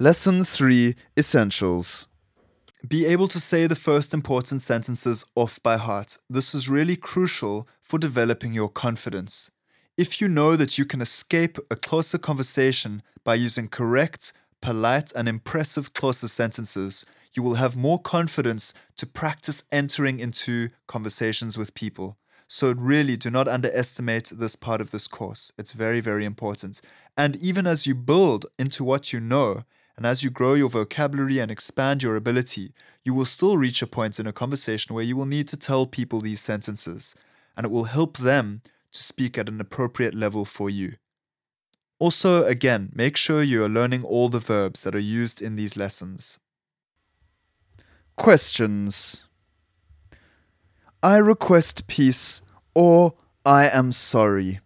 Lesson 3 Essentials. Be able to say the first important sentences off by heart. This is really crucial for developing your confidence. If you know that you can escape a Xhosa conversation by using correct, polite, and impressive Xhosa sentences, you will have more confidence to practice entering into conversations with people. So, really, do not underestimate this part of this course. It's very, very important. And even as you build into what you know, and as you grow your vocabulary and expand your ability, you will still reach a point in a conversation where you will need to tell people these sentences, and it will help them to speak at an appropriate level for you. Also, again, make sure you are learning all the verbs that are used in these lessons. Questions. I request peace or I am sorry.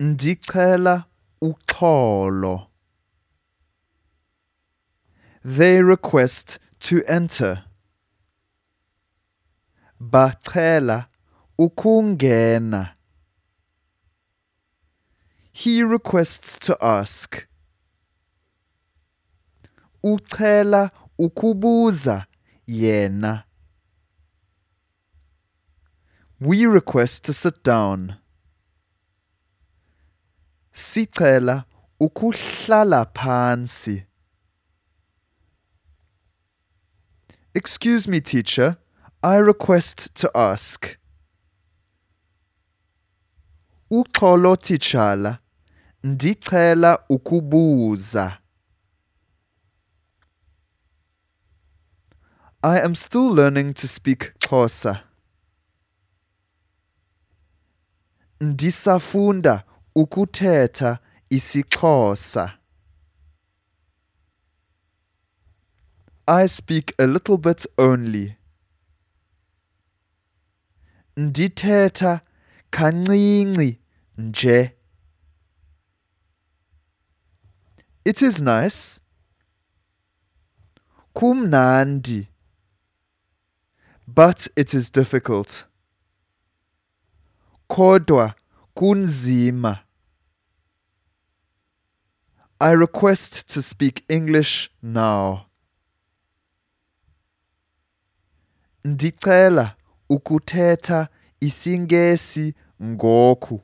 Ndicela uxolo. They request to enter. Bacela ukungena. He requests to ask. Ucela ukubuza yena. We request to sit down. Sicela ukuhlala phantsi. Excuse me, teacher. I request to ask. Uxolo titshala, ndicela ukubuza. I am still learning to speak Xhosa. Ndisafunda ukuthetha isiXhosa. I speak a little bit only. Ndithetha kancinci nje. It is nice. Kumnandi. But it is difficult. Kodwa kunzima. I request to speak English now. Ndicela ukuthetha isiNgesi ngoku.